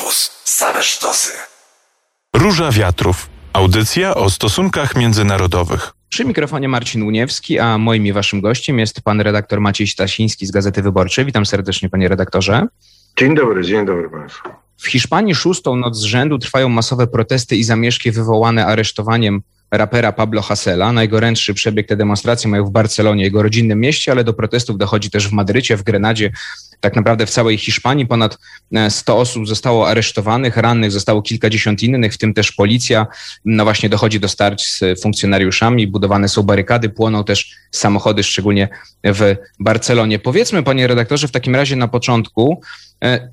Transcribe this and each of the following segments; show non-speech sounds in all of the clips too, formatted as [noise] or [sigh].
Campus. Same sztosy. Róża Wiatrów. Audycja o stosunkach międzynarodowych. Przy mikrofonie Marcin Uniewski, a moim i waszym gościem jest pan redaktor Maciej Stasiński z Gazety Wyborczej. Witam serdecznie, panie redaktorze. Dzień dobry, dzień dobry państwu. W Hiszpanii szóstą noc z rzędu trwają masowe protesty i zamieszki wywołane aresztowaniem rapera Pablo Hasela. Najgorętszy przebieg te demonstracje mają w Barcelonie, jego rodzinnym mieście, ale do protestów dochodzi też w Madrycie, w Grenadzie, tak naprawdę w całej Hiszpanii. Ponad 100 osób zostało aresztowanych, rannych zostało kilkadziesiąt innych, w tym też policja. No właśnie dochodzi do starć z funkcjonariuszami, budowane są barykady, płoną też samochody, szczególnie w Barcelonie. Powiedzmy, panie redaktorze, w takim razie na początku,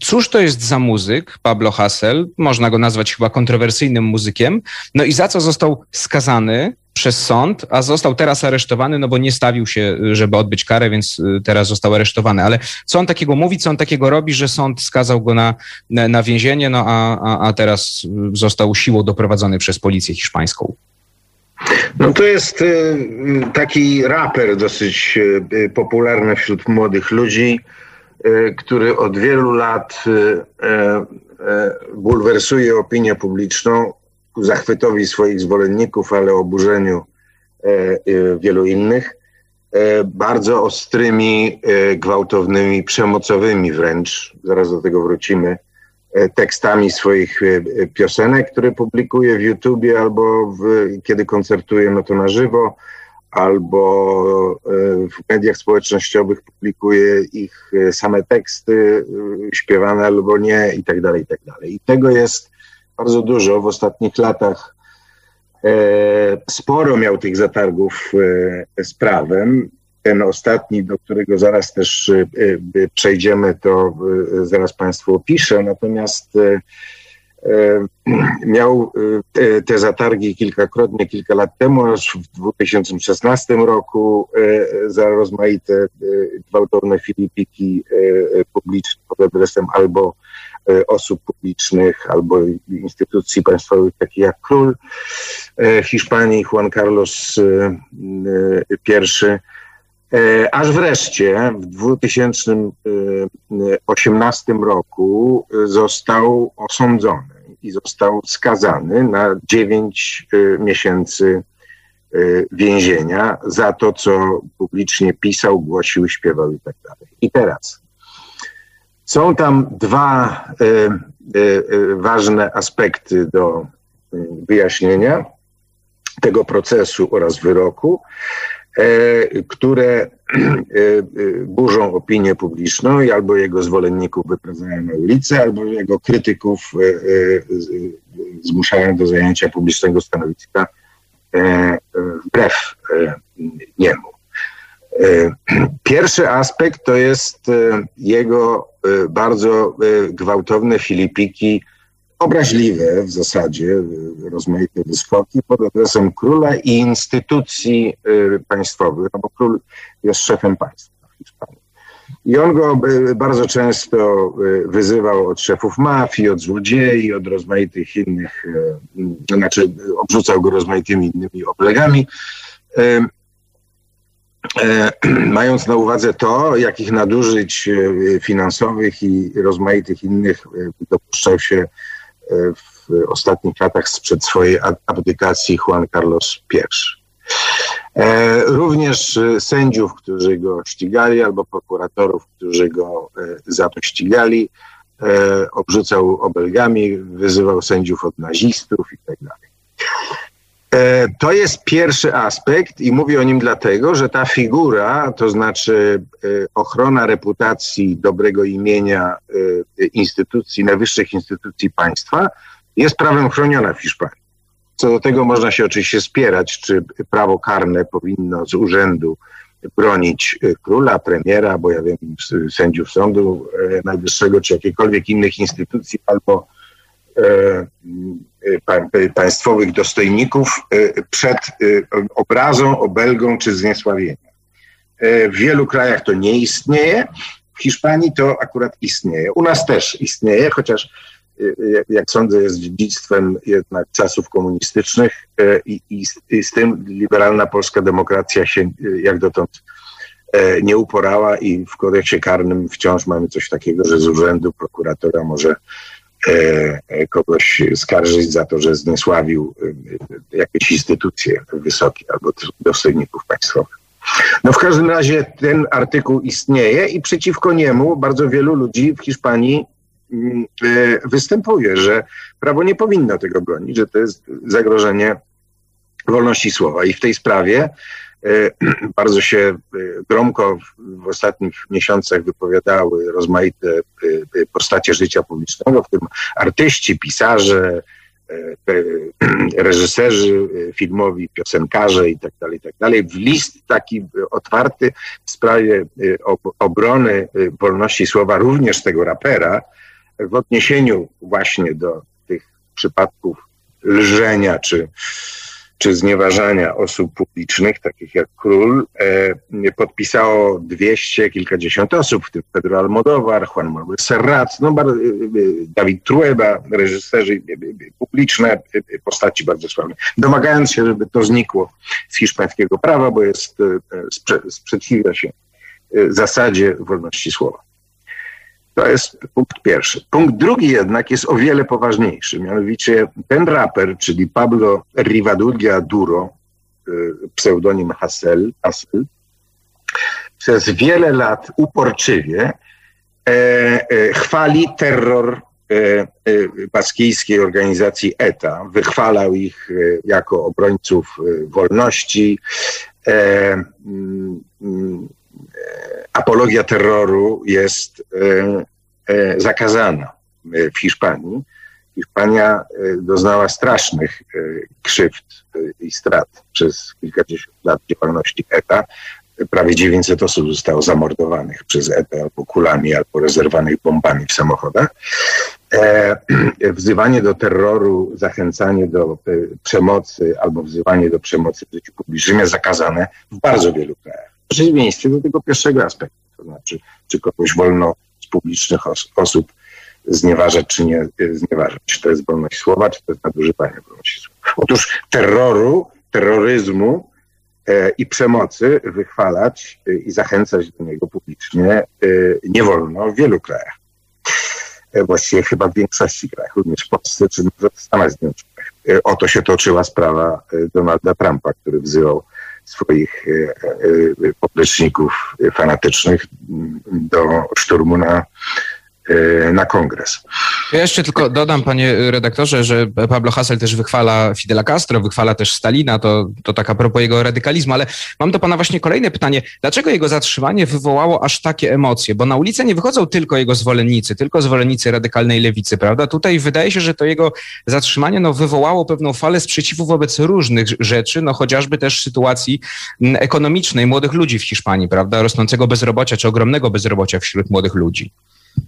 Cóż to jest za muzyk, Pablo Hassel? Można go nazwać chyba kontrowersyjnym muzykiem. No i za co został skazany przez sąd, a został teraz aresztowany, no bo nie stawił się, żeby odbyć karę, więc teraz został aresztowany. Ale co on takiego mówi, co on takiego robi, że sąd skazał go na, na więzienie, no a, a, a teraz został siłą doprowadzony przez policję hiszpańską? No to jest taki raper dosyć popularny wśród młodych ludzi który od wielu lat bulwersuje opinię publiczną ku zachwytowi swoich zwolenników, ale oburzeniu wielu innych, bardzo ostrymi, gwałtownymi, przemocowymi wręcz, zaraz do tego wrócimy, tekstami swoich piosenek, które publikuje w YouTubie albo w, kiedy koncertuje, no to na żywo albo e, w mediach społecznościowych publikuje ich e, same teksty e, śpiewane albo nie i tak dalej, i tak dalej. I tego jest bardzo dużo. W ostatnich latach sporo miał tych zatargów z prawem. Ten ostatni, do którego zaraz też przejdziemy, to zaraz Państwu opiszę. Natomiast E, [clears throat] miał e, te zatargi kilkakrotnie, kilka lat temu, aż w 2016 roku e, za rozmaite gwałtowne filipiki publiczne pod adresem albo osób publicznych, albo instytucji państwowych, takich jak król Hiszpanii Juan Carlos I. Aż wreszcie w 2018 roku został osądzony i został skazany na 9 y, miesięcy więzienia za to, co publicznie pisał, głosił, śpiewał i tak dalej. I teraz są tam dwa ważne aspekty do wyjaśnienia tego procesu oraz wyroku. E, które [clears throat] e, e, burzą opinię publiczną i albo jego zwolenników wyprowadzają na ulicę, albo jego krytyków zmuszają do zajęcia publicznego stanowiska wbrew niemu. [clears throat] Pierwszy aspekt to jest jego bardzo gwałtowne filipiki obraźliwe w zasadzie, rozmaite wyskoki pod adresem króla i instytucji y, państwowych, no bo król jest szefem państwa w Hiszpanii. I on go y, bardzo często y, wyzywał od szefów mafii, od złodziei, od rozmaitych innych, znaczy obrzucał go rozmaitymi innymi oblegami. Mając na uwadze to, jakich nadużyć finansowych i rozmaitych innych dopuszczał się w ostatnich latach sprzed swojej abdykacji Juan Carlos I. E, również sędziów, którzy go ścigali, albo prokuratorów, którzy go e, za to ścigali, e, obrzucał obelgami, wyzywał sędziów od nazistów i tak. To jest pierwszy aspekt i mówię o nim dlatego, że ta figura, to znaczy ochrona reputacji, dobrego imienia instytucji, najwyższych instytucji państwa, jest prawem chroniona w Hiszpanii. Co do tego można się oczywiście spierać, czy prawo karne powinno z urzędu bronić króla, premiera, bo ja wiem, sędziów Sądu Najwyższego, czy jakiejkolwiek innych instytucji, albo E, państwowych dostojników e, przed obrazą, obelgą czy zniesławieniem. W wielu krajach to nie istnieje, w Hiszpanii to akurat istnieje. U nas też istnieje, chociaż jak sądzę, jest dziedzictwem jednak czasów komunistycznych i, i, i, z tym liberalna polska demokracja się jak dotąd nie uporała i w kodeksie karnym wciąż mamy coś takiego, że z urzędu prokuratora może kogoś skarżyć za to, że zniesławił jakieś instytucje wysokie albo dostojników państwowych. No w każdym razie ten artykuł istnieje i przeciwko niemu bardzo wielu ludzi w Hiszpanii mm, występuje, że prawo nie powinno tego bronić, że to jest zagrożenie wolności słowa. I w tej sprawie E, [clears throat] bardzo się e, gromko w ostatnich miesiącach wypowiadały rozmaite e, postacie życia publicznego, w tym artyści, pisarze, [clears throat] reżyserzy filmowi, piosenkarze i tak dalej, tak dalej. W list taki otwarty w sprawie obrony wolności słowa również tego rapera w odniesieniu właśnie do tych przypadków lżenia czy czy znieważania osób publicznych, takich jak król, e, podpisało dwieście kilkadziesiąt osób, w tym Pedro Almodóvar, Juan Manuel Serrat, no, e, e, Dawid Trueba, reżyserzy publiczne, postaci bardzo sławne, domagając się, żeby to znikło z hiszpańskiego prawa, bo jest, sprzeciwia się zasadzie wolności słowa. To jest punkt pierwszy. Punkt drugi jednak jest o wiele poważniejszy. Mianowicie ten raper, czyli Pablo Rivadulla Duro, y, pseudonim Hassel, Hassel przez wiele lat uporczywie e, e, chwali terror e, e, baskijskiej organizacji ETA. Wychwalał ich e, jako obrońców e, wolności. Mm, mm, apologia terroru jest e, e, zakazana w Hiszpanii. Hiszpania e, doznała strasznych krzywd i strat przez kilkadziesiąt lat działalności ETA. Prawie 900 osób zostało zamordowanych przez ETA albo kulami, albo rezerwanych bombami w samochodach. [clears throat] wzywanie do terroru, zachęcanie do przemocy albo wzywanie do przemocy w życiu publicznym jest zakazane w bardzo wielu krajach przeciwieństwie do tego pierwszego aspektu, to znaczy, czy kogoś wolno z publicznych os osób znieważać, czy nie znieważać. Czy to jest wolność słowa, czy to jest nadużywanie wolności słowa. Otóż terroru, terroryzmu e, i przemocy wychwalać e, i zachęcać do niego publicznie e, nie wolno w wielu krajach. E, właściwie chyba w większości krajów, również w Polsce, czy nawet w Stanach Zjednoczonych. E, o to się toczyła sprawa e, Donalda Trumpa, który wzywał swoich e, e, popleczników fanatycznych do szturmu na E, na kongres. Ja jeszcze tylko dodam, panie redaktorze, że Pablo Hassel też wychwala Fidela Castro, wychwala też Stalina, to, to tak a propos jego radykalizmu, ale mam do pana właśnie kolejne pytanie. Dlaczego jego zatrzymanie wywołało aż takie emocje? Bo na ulicę nie wychodzą tylko jego zwolennicy, tylko zwolennicy radykalnej lewicy, prawda? Tutaj wydaje się, że to jego zatrzymanie no, wywołało pewną falę sprzeciwu wobec różnych rzeczy, no chociażby też sytuacji ekonomicznej młodych ludzi w Hiszpanii, prawda? Rosnącego bezrobocia czy ogromnego bezrobocia wśród młodych ludzi.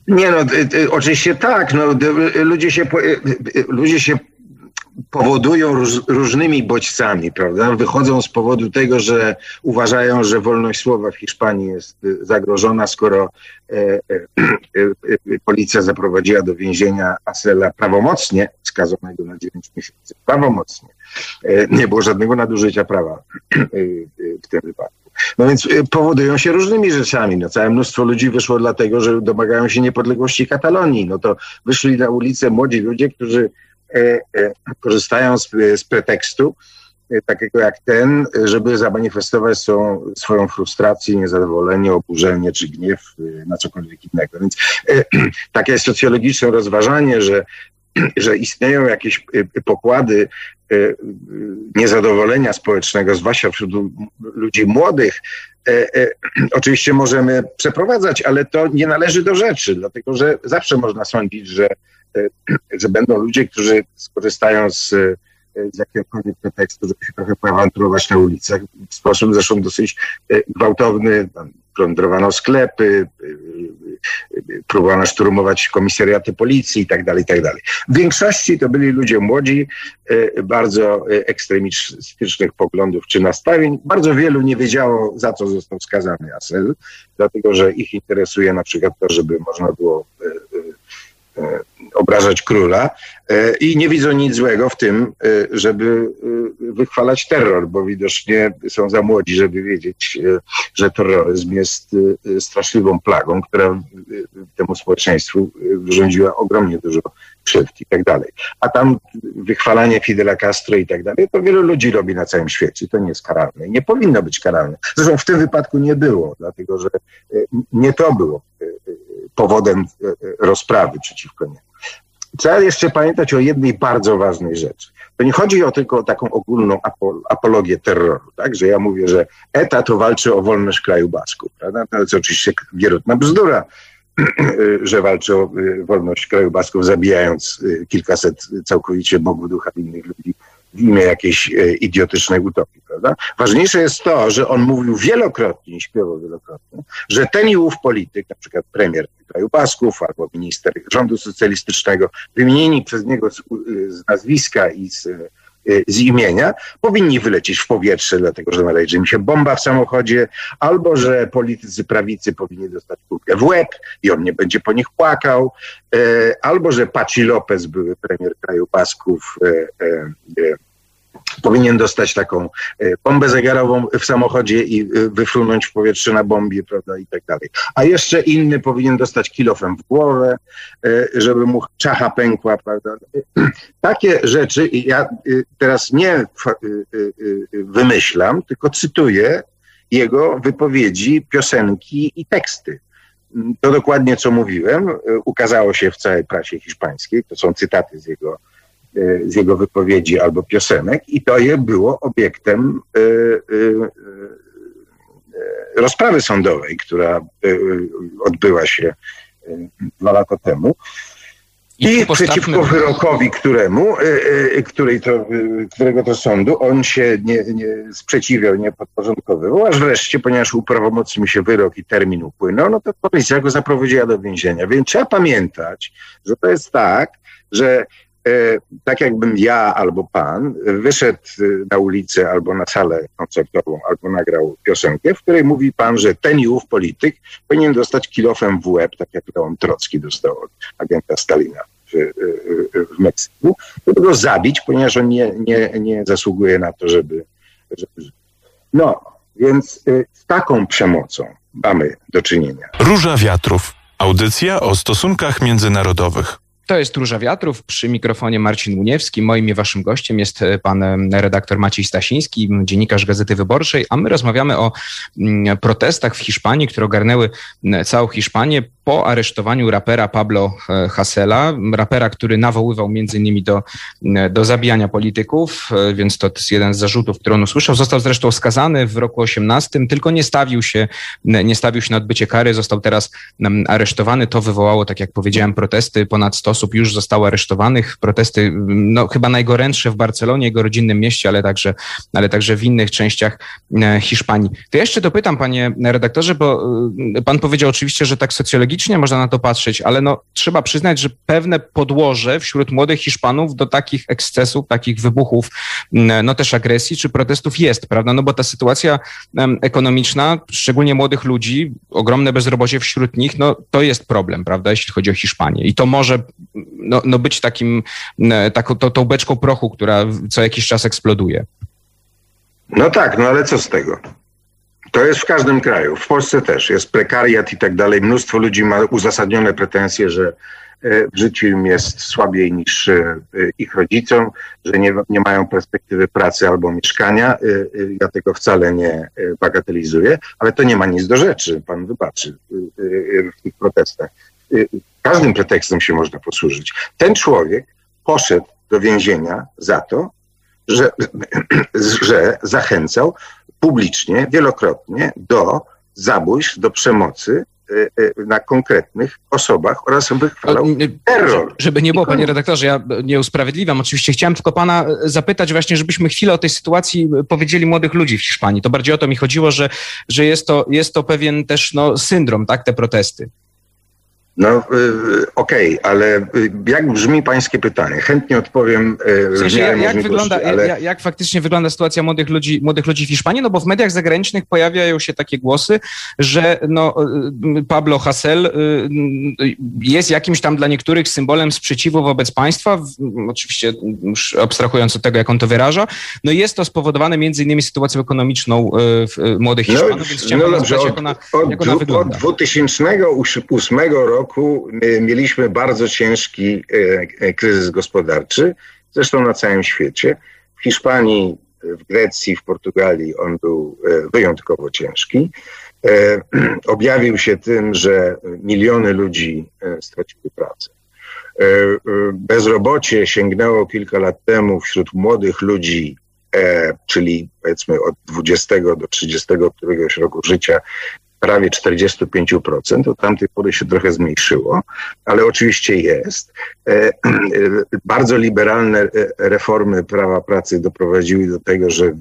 Nie no, oczywiście tak. No, ludzie, się, ludzie się powodują róż, różnymi bodźcami, prawda? Wychodzą z powodu tego, że uważają, że wolność słowa w Hiszpanii jest zagrożona, skoro e, e, e, policja zaprowadziła do więzienia Asela prawomocnie, skazanego na 9 miesięcy. Prawomocnie. E, nie było żadnego nadużycia prawa e, w tym wypadku. No więc y, powodują się różnymi rzeczami. No, całe mnóstwo ludzi wyszło dlatego, że domagają się niepodległości Katalonii. No to wyszli na ulicę młodzi ludzie, którzy e, e, korzystają z, z pretekstu, e, takiego jak ten, żeby zamanifestować swą, swoją frustrację, niezadowolenie, oburzenie czy gniew e, na cokolwiek innego. Więc e, [clears throat] takie socjologiczne rozważanie, że [clears throat] że istnieją jakieś y, pokłady y, niezadowolenia społecznego, zwłaszcza wśród ludzi młodych, e, e, [clears throat] oczywiście możemy przeprowadzać, ale to nie należy do rzeczy, dlatego że zawsze można sądzić, że, e, [clears throat] że będą ludzie, którzy skorzystają z, z jakiegokolwiek pretekstu, żeby się trochę poawanturować na ulicach w sposób zresztą dosyć gwałtowny. Plądrowano sklepy, próbowano szturmować komisariaty policji i tak dalej, i tak. W większości to byli ludzie młodzi, e, bardzo e, ekstremistycznych poglądów czy nastawień. Bardzo wielu nie wiedziało, za co został skazany Asel, dlatego że ich interesuje na przykład to, żeby można było e, obrażać króla i nie widzą nic złego w tym, żeby wychwalać terror, bo widocznie są za młodzi, żeby wiedzieć, że terroryzm jest straszliwą plagą, która temu społeczeństwu wyrządziła ogromnie dużo krzywd i tak dalej. A tam wychwalanie Fidela Castro i tak dalej, to wielu ludzi robi na całym świecie. To nie jest karalne. Nie powinno być karalne. Zresztą w tym wypadku nie było, dlatego że e, nie to było e, e, powodem rozprawy przeciwko niemu. Trzeba jeszcze pamiętać o jednej bardzo ważnej rzeczy. To nie chodzi o tylko o taką ogólną apologię terroru, tak? że ja mówię, że ETA to walczy o wolność kraju Basków. Prawda? To jest oczywiście wierutna bzdura. [clears throat] że walczy o y, wolność kraju Basków, zabijając y, kilkaset całkowicie Bogu ducha innych ludzi w imię jakiejś y, idiotycznej utopii, prawda? Ważniejsze jest to, że on mówił wielokrotnie śpiewał wielokrotnie, że ten i ów polityk, na przykład premier kraju Basków albo minister rządu socjalistycznego, wymienieni przez niego z, z nazwiska i z z imienia, powinni wylecieć w powietrze, dlatego że należy im się bomba w samochodzie, albo że politycy prawicy powinni dostać kulkę w łeb i on nie będzie po nich płakał, y, albo że Paci Lopez, były premier kraju Basków, y, powinien dostać taką e, bombę zegarową w samochodzie i e, wyfrunąć w powietrze na bombie, prawda, i tak dalej. A jeszcze inny powinien dostać kilofem w głowę, e, żeby mu czacha pękła, prawda. Takie rzeczy ja teraz nie wymyślam, tylko cytuję jego wypowiedzi, piosenki i teksty. To dokładnie co mówiłem, ukazało się w całej prasie hiszpańskiej, to są cytaty z jego z jego wypowiedzi albo piosenek i to je było obiektem e, e, rozprawy sądowej, która odbyła się dwa lata temu. I, I przeciwko wyrokowi, któremu, której to, którego to sądu on się nie, nie sprzeciwiał, nie podporządkowywał, aż wreszcie, ponieważ uprawomocnił się wyrok i termin upłynął, no to policja go zaprowadziła do więzienia. Więc trzeba pamiętać, że to jest tak, że E, tak jakbym ja albo pan wyszedł na ulicę albo na salę koncertową, albo nagrał piosenkę, w której mówi pan, że ten i ów polityk powinien dostać kilofem w łeb, tak jak Leon Trocki dostał od agenta Stalina w, e, e, w Meksyku, żeby go zabić, ponieważ on nie, nie, nie zasługuje na to, żeby, żeby. No, więc z taką przemocą mamy do czynienia. Róża Wiatrów. Audycja o stosunkach międzynarodowych. To jest Róża Wiatrów, przy mikrofonie Marcin Muniewski. Moim i waszym gościem jest e, pan redaktor Maciej Stasiński, dziennikarz Gazety Wyborczej, a my rozmawiamy o mm, protestach w Hiszpanii, które ogarnęły całą Hiszpanię po aresztowaniu rapera Pablo e, Hasela, rapera, który nawoływał między innymi do, do zabijania polityków, więc to jest jeden z zarzutów, który on usłyszał. Został zresztą skazany w roku 18, tylko nie stawił się, nie stawił się na odbycie kary, został teraz aresztowany. To wywołało, tak jak powiedziałem, protesty. Ponad 100 osób już zostało aresztowanych. Protesty, no, chyba najgorętsze w Barcelonie, jego rodzinnym mieście, ale także, ale także w innych częściach e, Hiszpanii. To ja jeszcze dopytam, panie redaktorze, bo e, pan powiedział oczywiście, że tak socjologicznie można na to patrzeć, ale no, trzeba przyznać, że pewne podłoże wśród młodych Hiszpanów do takich ekscesów, takich wybuchów, no też agresji czy protestów jest, prawda? No bo ta sytuacja ekonomiczna, szczególnie młodych ludzi, ogromne bezrobocie wśród nich, no to jest problem, prawda, jeśli chodzi o Hiszpanię. I to może no, no być takim, e, taką tą, tą beczką prochu, która co jakiś czas eksploduje. No tak, no ale co z tego? To jest w każdym kraju. W Polsce też jest prekariat i tak dalej. Mnóstwo ludzi ma uzasadnione pretensje, że e, w życiu im jest słabiej niż e, ich rodzicom, że nie, nie mają perspektywy pracy albo mieszkania. Ja tego wcale nie bagatelizuję, ale to nie ma nic do rzeczy, pan wybaczy, w tych protestach każdym pretekstem się można posłużyć. Ten człowiek poszedł do więzienia za to, że, [clears throat] że zachęcał publicznie, wielokrotnie do zabójstw, do przemocy e, e, na konkretnych osobach oraz wychwalał terror. Żeby nie było, panie redaktorze, ja nie usprawiedliwiam. Oczywiście chciałem tylko pana zapytać właśnie, żebyśmy chwilę o tej sytuacji powiedzieli młodych ludzi w Hiszpanii. To bardziej o to mi chodziło, że, że jest, to, jest to pewien też no, syndrom, tak, te protesty. No y, okej, okay, ale y, jak brzmi pańskie pytanie? Chętnie odpowiem. Y, w sensie, jak, jak wygląda, ale... jak, jak, faktycznie wygląda sytuacja młodych ludzi, młodych ludzi w Hiszpanii? No bo w mediach zagranicznych pojawiają się takie głosy, że no, Pablo Hasél jest jakimś tam dla niektórych symbolem sprzeciwu wobec państwa, oczywiście już abstrahując od tego, jak on to wyraża. No jest to spowodowane między innymi sytuacją ekonomiczną młodych no, Hiszpanów, no, więc chciałbym no, zapytać, jak ona, od, jak ona wygląda. Od 2008 roku mieliśmy bardzo ciężki e, e, kryzys gospodarczy, zresztą na całym świecie. W Hiszpanii, w Grecji, w Portugalii on był e, wyjątkowo ciężki. [clears throat] Objawił się tym, że miliony ludzi straciły pracę. Bezrobocie sięgnęło kilka lat temu wśród młodych ludzi, czyli powiedzmy od 20 do 30 któregoś roku życia, prawie 45%, od tamtej pory się trochę zmniejszyło, ale oczywiście jest. E, e, bardzo liberalne e, reformy prawa pracy doprowadziły do tego, że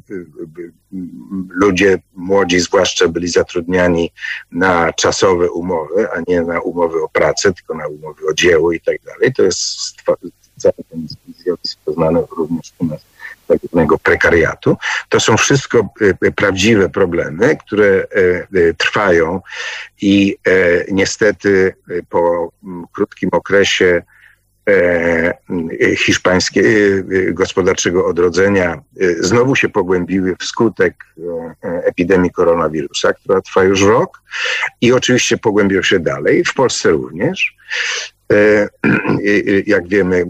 ludzie młodzi zwłaszcza byli zatrudniani na czasowe umowy, a nie na umowy o pracę, tylko na umowy o dzieło i tak dalej. To jest cały ten zjawisko znane również u nas tak zwanego prekariatu. To są wszystko e, e, prawdziwe problemy, które e, trwają i niestety po krótkim okresie hiszpańskiego gospodarczego odrodzenia znowu się pogłębiły wskutek epidemii koronawirusa, która trwa już rok i oczywiście pogłębią się dalej, w Polsce również. E, [clears throat] jak wiemy, e,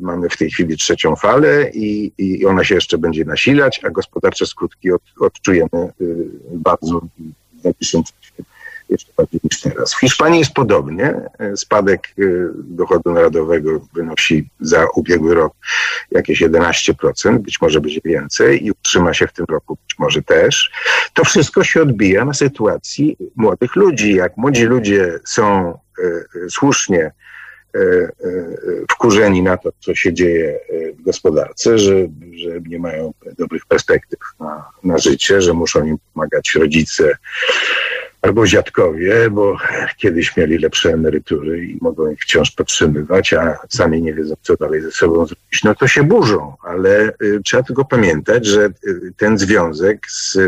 mamy w tej chwili trzecią falę i, ona się jeszcze będzie nasilać, a gospodarcze skutki od, odczujemy e, bardzo w najbliższym czasie jeszcze bardziej niż teraz. W Hiszpanii jest podobnie. Spadek dochodu narodowego wynosi za ubiegły rok jakieś 11%, być może będzie więcej i utrzyma się w tym roku być może też. To wszystko się odbija na sytuacji młodych ludzi. Jak młodzi ludzie są słusznie wkurzeni na to, co się dzieje e, w gospodarce, że, że nie mają dobrych perspektyw na, na życie, że muszą im pomagać rodzice albo dziadkowie, bo kiedyś mieli lepsze emerytury i mogą ich wciąż podtrzymywać, a sami nie wiedzą, co dalej ze sobą zrobić, no to się burzą, ale trzeba tylko pamiętać, że ten związek z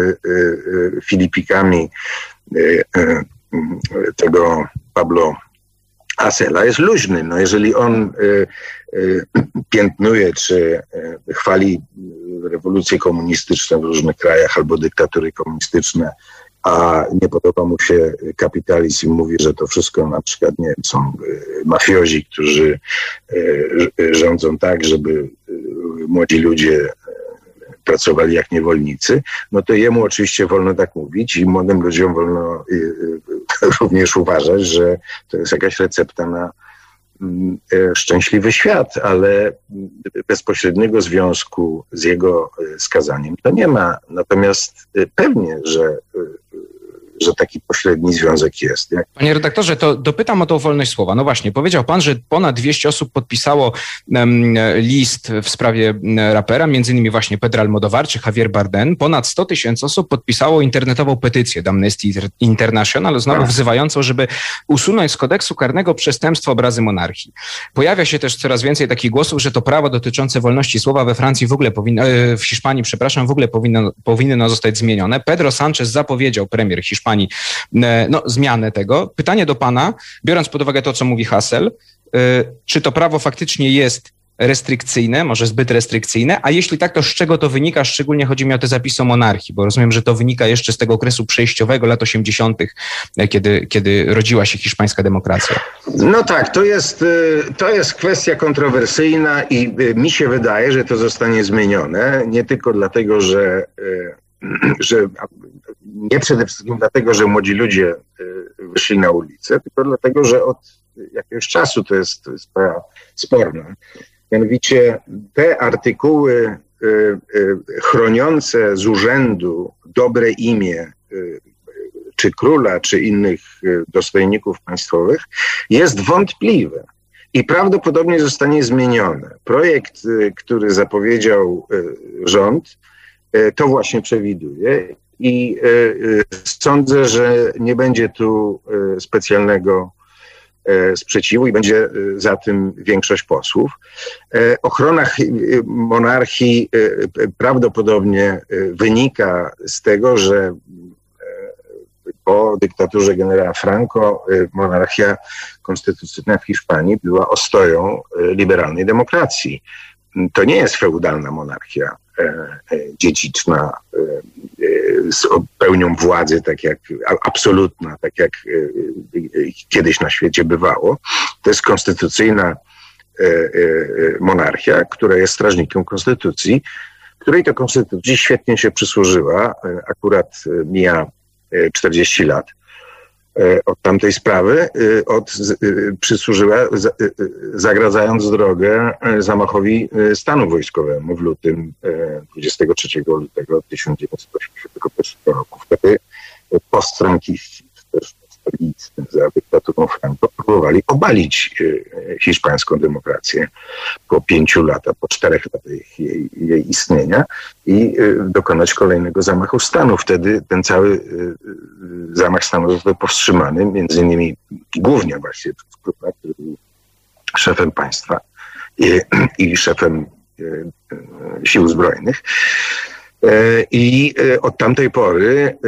Filipikami tego Pablo Asela jest luźny. No jeżeli on y, y, [clears throat] piętnuje czy y, chwali rewolucje komunistyczne w różnych krajach albo dyktatury komunistyczne, a nie podoba mu się kapitalizm i mówi, że to wszystko na przykład nie są mafiozi, którzy rządzą tak, żeby młodzi ludzie pracowali jak niewolnicy, no to jemu oczywiście wolno tak mówić i młodym ludziom wolno y, y, również uważać, że to jest jakaś recepta na mm, e, szczęśliwy świat, ale bezpośredniego związku z jego e, skazaniem to nie ma. Natomiast e, pewnie, że że taki pośredni związek jest. Jak... Panie redaktorze, to dopytam o tą wolność słowa. No właśnie, powiedział pan, że ponad 200 osób podpisało list w sprawie rapera, między innymi właśnie Pedro Almodovar czy Javier Bardem. Ponad 100 tysięcy osób podpisało internetową petycję do Amnesty International, znowu tak. wzywającą, żeby usunąć z kodeksu karnego przestępstwo obrazy monarchii. Pojawia się też coraz więcej takich głosów, że to prawo dotyczące wolności słowa we Francji w ogóle powinno, e, w Hiszpanii, przepraszam, w ogóle powinno, powinno zostać zmienione. Pedro Sanchez zapowiedział, premier Hiszpanii, E, no, zmianę tego. Pytanie do pana, biorąc pod uwagę to, co mówi Hassel, e, czy to prawo faktycznie jest restrykcyjne, może zbyt restrykcyjne, a jeśli tak, to z czego to wynika? Szczególnie chodzi mi o te zapisy o monarchii, bo rozumiem, że to wynika jeszcze z tego okresu przejściowego lat 80., e, kiedy, kiedy rodziła się hiszpańska demokracja. No tak, to jest, to jest kwestia kontrowersyjna i mi się wydaje, że to zostanie zmienione, nie tylko dlatego, że [clears throat] że nie przede wszystkim dlatego, że młodzi ludzie y, wyszli na ulicę, tylko dlatego, że od jakiegoś czasu to jest, sprawa sporna. Mianowicie te artykuły y, y, chroniące z urzędu dobre imię czy króla, czy innych dostojników państwowych jest wątpliwe i prawdopodobnie zostanie zmienione. Projekt, który zapowiedział rząd, to właśnie przewiduje i e, e, sądzę, że nie będzie tu e, specjalnego sprzeciwu i będzie za tym większość posłów. Ochrona monarchii prawdopodobnie wynika z tego, że po dyktaturze generała Franco monarchia konstytucyjna w Hiszpanii była ostoją liberalnej demokracji. To nie jest feudalna monarchia dziedziczna z pełnią władzy, tak jak absolutna, tak jak kiedyś na świecie bywało. To jest konstytucyjna monarchia, która jest strażnikiem konstytucji, której to konstytucji świetnie się przysłużyła. Akurat mija 40 lat od tamtej sprawy, od, przysłużyła, zagradzając drogę zamachowi stanu wojskowemu w lutym, 23 lutego 1981 roku. Wtedy postfrankiści, za dyktaturą Franco próbowali obalić hiszpańską demokrację po pięciu latach, po czterech latach jej, jej istnienia i dokonać kolejnego zamachu stanu. Wtedy ten cały zamach stanu został powstrzymany, między innymi głównie właśnie przez Krupa, który był szefem państwa i, i szefem sił zbrojnych. I od tamtej pory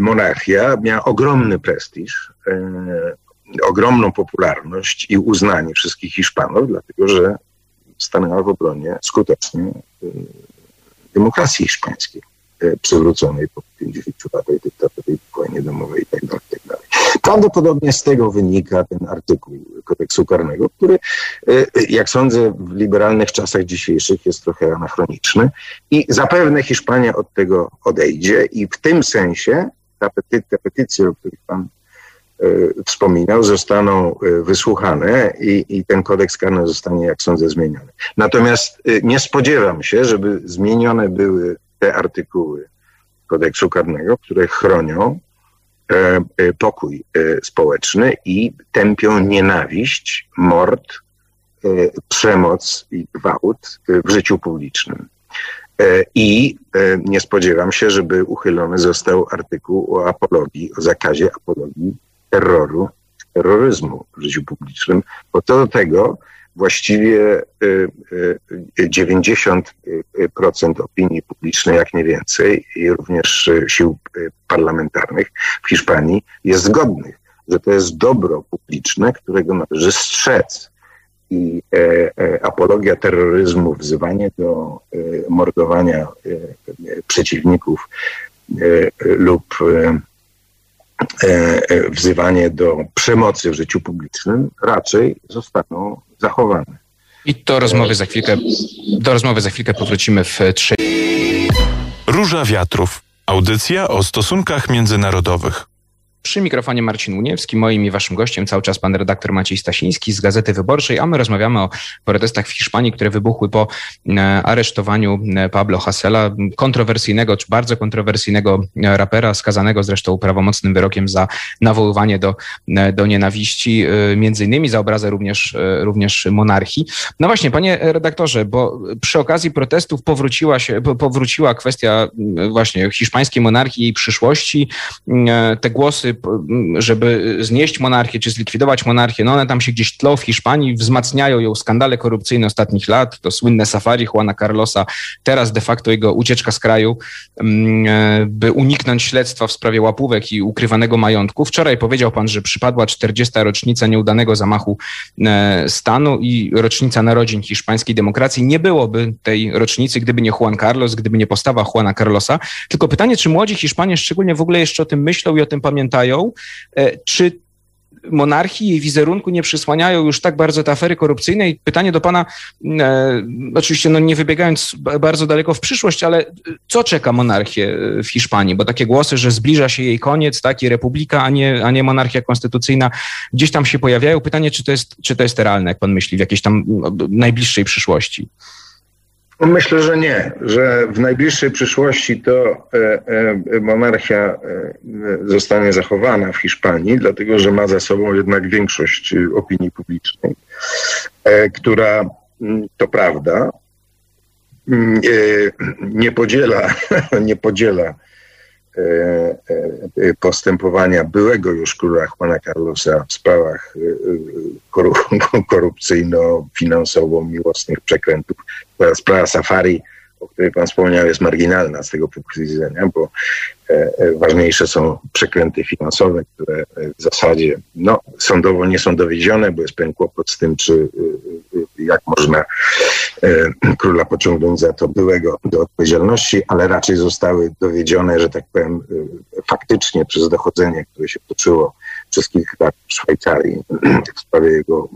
monarchia miała ogromny prestiż, ogromną popularność i uznanie wszystkich Hiszpanów, dlatego że stanęła w obronie skutecznie demokracji hiszpańskiej przywróconej po 50 latach dyktatury, wojnie domowej itd. Tak itd. Prawdopodobnie z tego wynika ten artykuł kodeksu karnego, który, jak sądzę, w liberalnych czasach dzisiejszych jest trochę anachroniczny i zapewne Hiszpania od tego odejdzie i w tym sensie ta pety, te petycje, o których pan wspominał, zostaną wysłuchane i, i, ten kodeks karny zostanie, jak sądzę, zmieniony. Natomiast nie spodziewam się, żeby zmienione były te artykuły kodeksu karnego, które chronią pokój społeczny i tępią nienawiść, mord, przemoc i gwałt w życiu publicznym. I nie spodziewam się, żeby uchylony został artykuł o apologii, o zakazie apologii terroru, terroryzmu w życiu publicznym, bo to do tego właściwie 90% opinii publicznej, jak nie więcej, i również sił parlamentarnych w Hiszpanii jest zgodnych, że to jest dobro publiczne, którego należy strzec. I apologia terroryzmu, wzywanie do mordowania przeciwników lub wzywanie do przemocy w życiu publicznym raczej zostaną zachowane. I do rozmowy za chwilkę, do rozmowy za chwilkę powrócimy w trzeciej. Róża Wiatrów. Audycja o stosunkach międzynarodowych. Przy mikrofonie Marcin Uniewski, moim i waszym gościem cały czas pan redaktor Maciej Stasiński z Gazety Wyborczej, a my rozmawiamy o protestach w Hiszpanii, które wybuchły po aresztowaniu Pablo Hasela, kontrowersyjnego, czy bardzo kontrowersyjnego rapera, skazanego zresztą prawomocnym wyrokiem za nawoływanie do, do nienawiści, między innymi za obrazę również, również monarchii. No właśnie, panie redaktorze, bo przy okazji protestów powróciła się, powróciła kwestia właśnie hiszpańskiej monarchii i jej przyszłości. Te głosy żeby znieść monarchię czy zlikwidować monarchię, no one tam się gdzieś tlą w Hiszpanii, wzmacniają ją skandale korupcyjne ostatnich lat, to słynne safari Juana Carlosa, teraz de facto jego ucieczka z kraju, by uniknąć śledztwa w sprawie łapówek i ukrywanego majątku. Wczoraj powiedział pan, że przypadła 40. rocznica nieudanego zamachu stanu i rocznica narodzin hiszpańskiej demokracji. Nie byłoby tej rocznicy, gdyby nie Juan Carlos, gdyby nie postawa Juana Carlosa. Tylko pytanie, czy młodzi Hiszpanie szczególnie w ogóle jeszcze o tym myślą i o tym pamiętają, czy monarchii, jej wizerunku nie przysłaniają już tak bardzo te afery korupcyjne. I pytanie do pana, e, oczywiście no nie wybiegając bardzo daleko w przyszłość, ale co czeka monarchię w Hiszpanii? Bo takie głosy, że zbliża się jej koniec, tak, i republika, a nie, a nie monarchia konstytucyjna, gdzieś tam się pojawiają. Pytanie, czy to jest, czy to jest realne, jak pan myśli, w jakiejś tam najbliższej przyszłości? Myślę, że nie, że w najbliższej przyszłości to monarchia zostanie zachowana w Hiszpanii, dlatego że ma za sobą jednak większość opinii publicznej, która to prawda nie podziela, [laughs] nie podziela postępowania byłego już króla Juana Carlosa w sprawach [laughs] korupcyjno-finansowo-miłosnych przekrętów. Sprawa Safari o której Pan wspomniał, jest marginalna z tego punktu widzenia, bo e, e, ważniejsze są przekręty finansowe, które e, w zasadzie no, sądowo nie są dowiedzione, bo jest pewien kłopot z tym, czy jak można króla pociągnąć za to byłego do odpowiedzialności, ale raczej zostały dowiedzione, że tak powiem, faktycznie przez dochodzenie, które się toczyło przez kilka lat w Szwajcarii [clears throat] w sprawie jego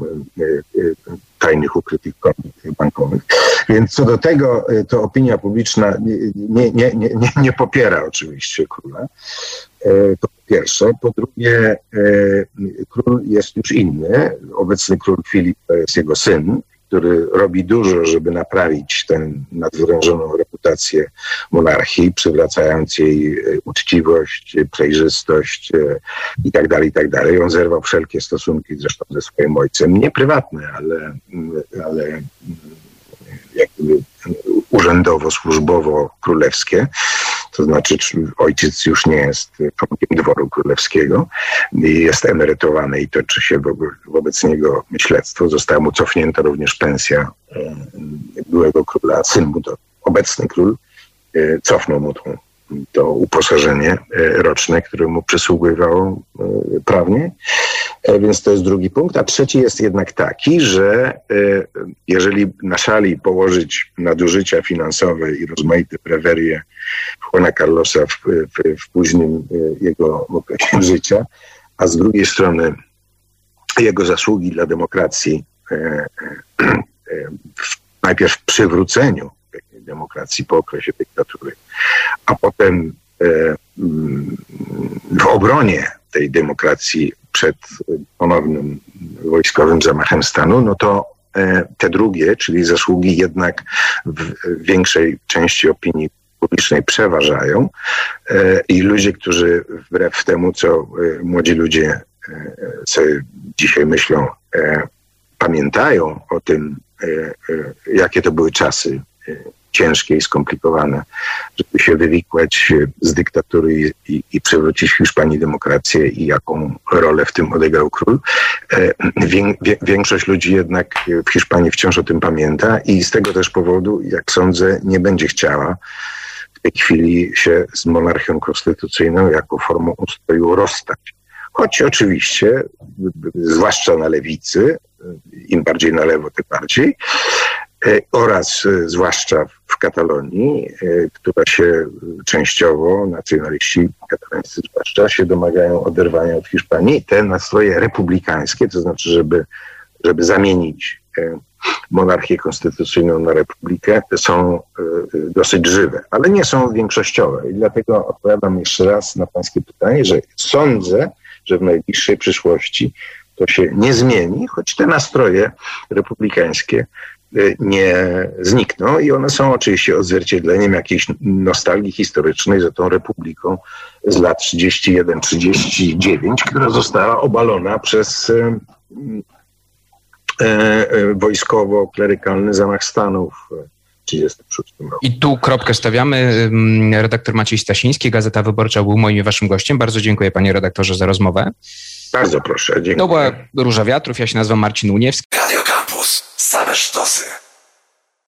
tajnych ukrytych kont bankowych. Więc co do tego, to opinia publiczna nie, nie, nie, nie, nie popiera oczywiście króla. E, to po pierwsze. Po drugie, e, król jest już inny. Obecny król Filip to jest jego syn, który robi dużo, żeby naprawić tę nadwyrężoną reputację monarchii, przywracając jej e, uczciwość, przejrzystość i tak dalej, i tak dalej. On zerwał wszelkie stosunki zresztą ze swoim ojcem, nie prywatne, ale, ale jakby urzędowo, królewskie. To znaczy, ojciec już nie jest członkiem dworu królewskiego jest emerytowany i toczy się wobec niego śledztwo. Została mu cofnięta również pensja e, byłego króla, syn mu to obecny król e, cofnął mu tą to uposażenie roczne, które mu przysługiwało prawnie. E, więc to jest drugi punkt. A trzeci jest jednak taki, że jeżeli na szali położyć nadużycia finansowe i rozmaite prewerie Juana Carlosa w, w, w późnym jego okresie [laughs] życia, a z drugiej strony jego zasługi dla demokracji, najpierw w przywróceniu demokracji po okresie dyktatury, a potem e, w obronie tej demokracji przed ponownym wojskowym zamachem stanu, no to e, te drugie, czyli zasługi jednak w większej części opinii publicznej przeważają e, i ludzie, którzy wbrew temu, co młodzi ludzie sobie dzisiaj myślą, pamiętają o tym, jakie to były czasy ciężkie i skomplikowane, żeby się wywikłać z dyktatury i, i przywrócić Hiszpanii demokrację i jaką rolę w tym odegrał król. E, większość ludzi jednak w Hiszpanii wciąż o tym pamięta i z tego też powodu, jak sądzę, nie będzie chciała w tej chwili się z monarchią konstytucyjną jako formą ustroju rozstać. Choć oczywiście, zwłaszcza na lewicy, im bardziej na lewo, tym bardziej, E, oraz e, zwłaszcza w Katalonii, e, która się częściowo, nacjonaliści katalońscy zwłaszcza, się domagają oderwania od Hiszpanii. Te nastroje republikańskie, to znaczy, żeby, żeby zamienić monarchię konstytucyjną na republikę, są dosyć żywe, ale nie są większościowe. I dlatego odpowiadam jeszcze raz na pańskie pytanie, że sądzę, że w najbliższej przyszłości to się nie zmieni, choć te nastroje republikańskie nie znikną i one są oczywiście odzwierciedleniem jakiejś nostalgii historycznej za tą republiką z lat 31-39, która została obalona przez y, y, wojskowo-klerykalny zamach stanu w 1936 roku. I tu kropkę stawiamy. Redaktor Maciej Stasiński, Gazeta Wyborcza był moim i waszym gościem. Bardzo dziękuję panie redaktorze za rozmowę. Bardzo proszę, dziękuję. To była Róża Wiatrów, ja się nazywam Marcin Uniewski. Same sztosy.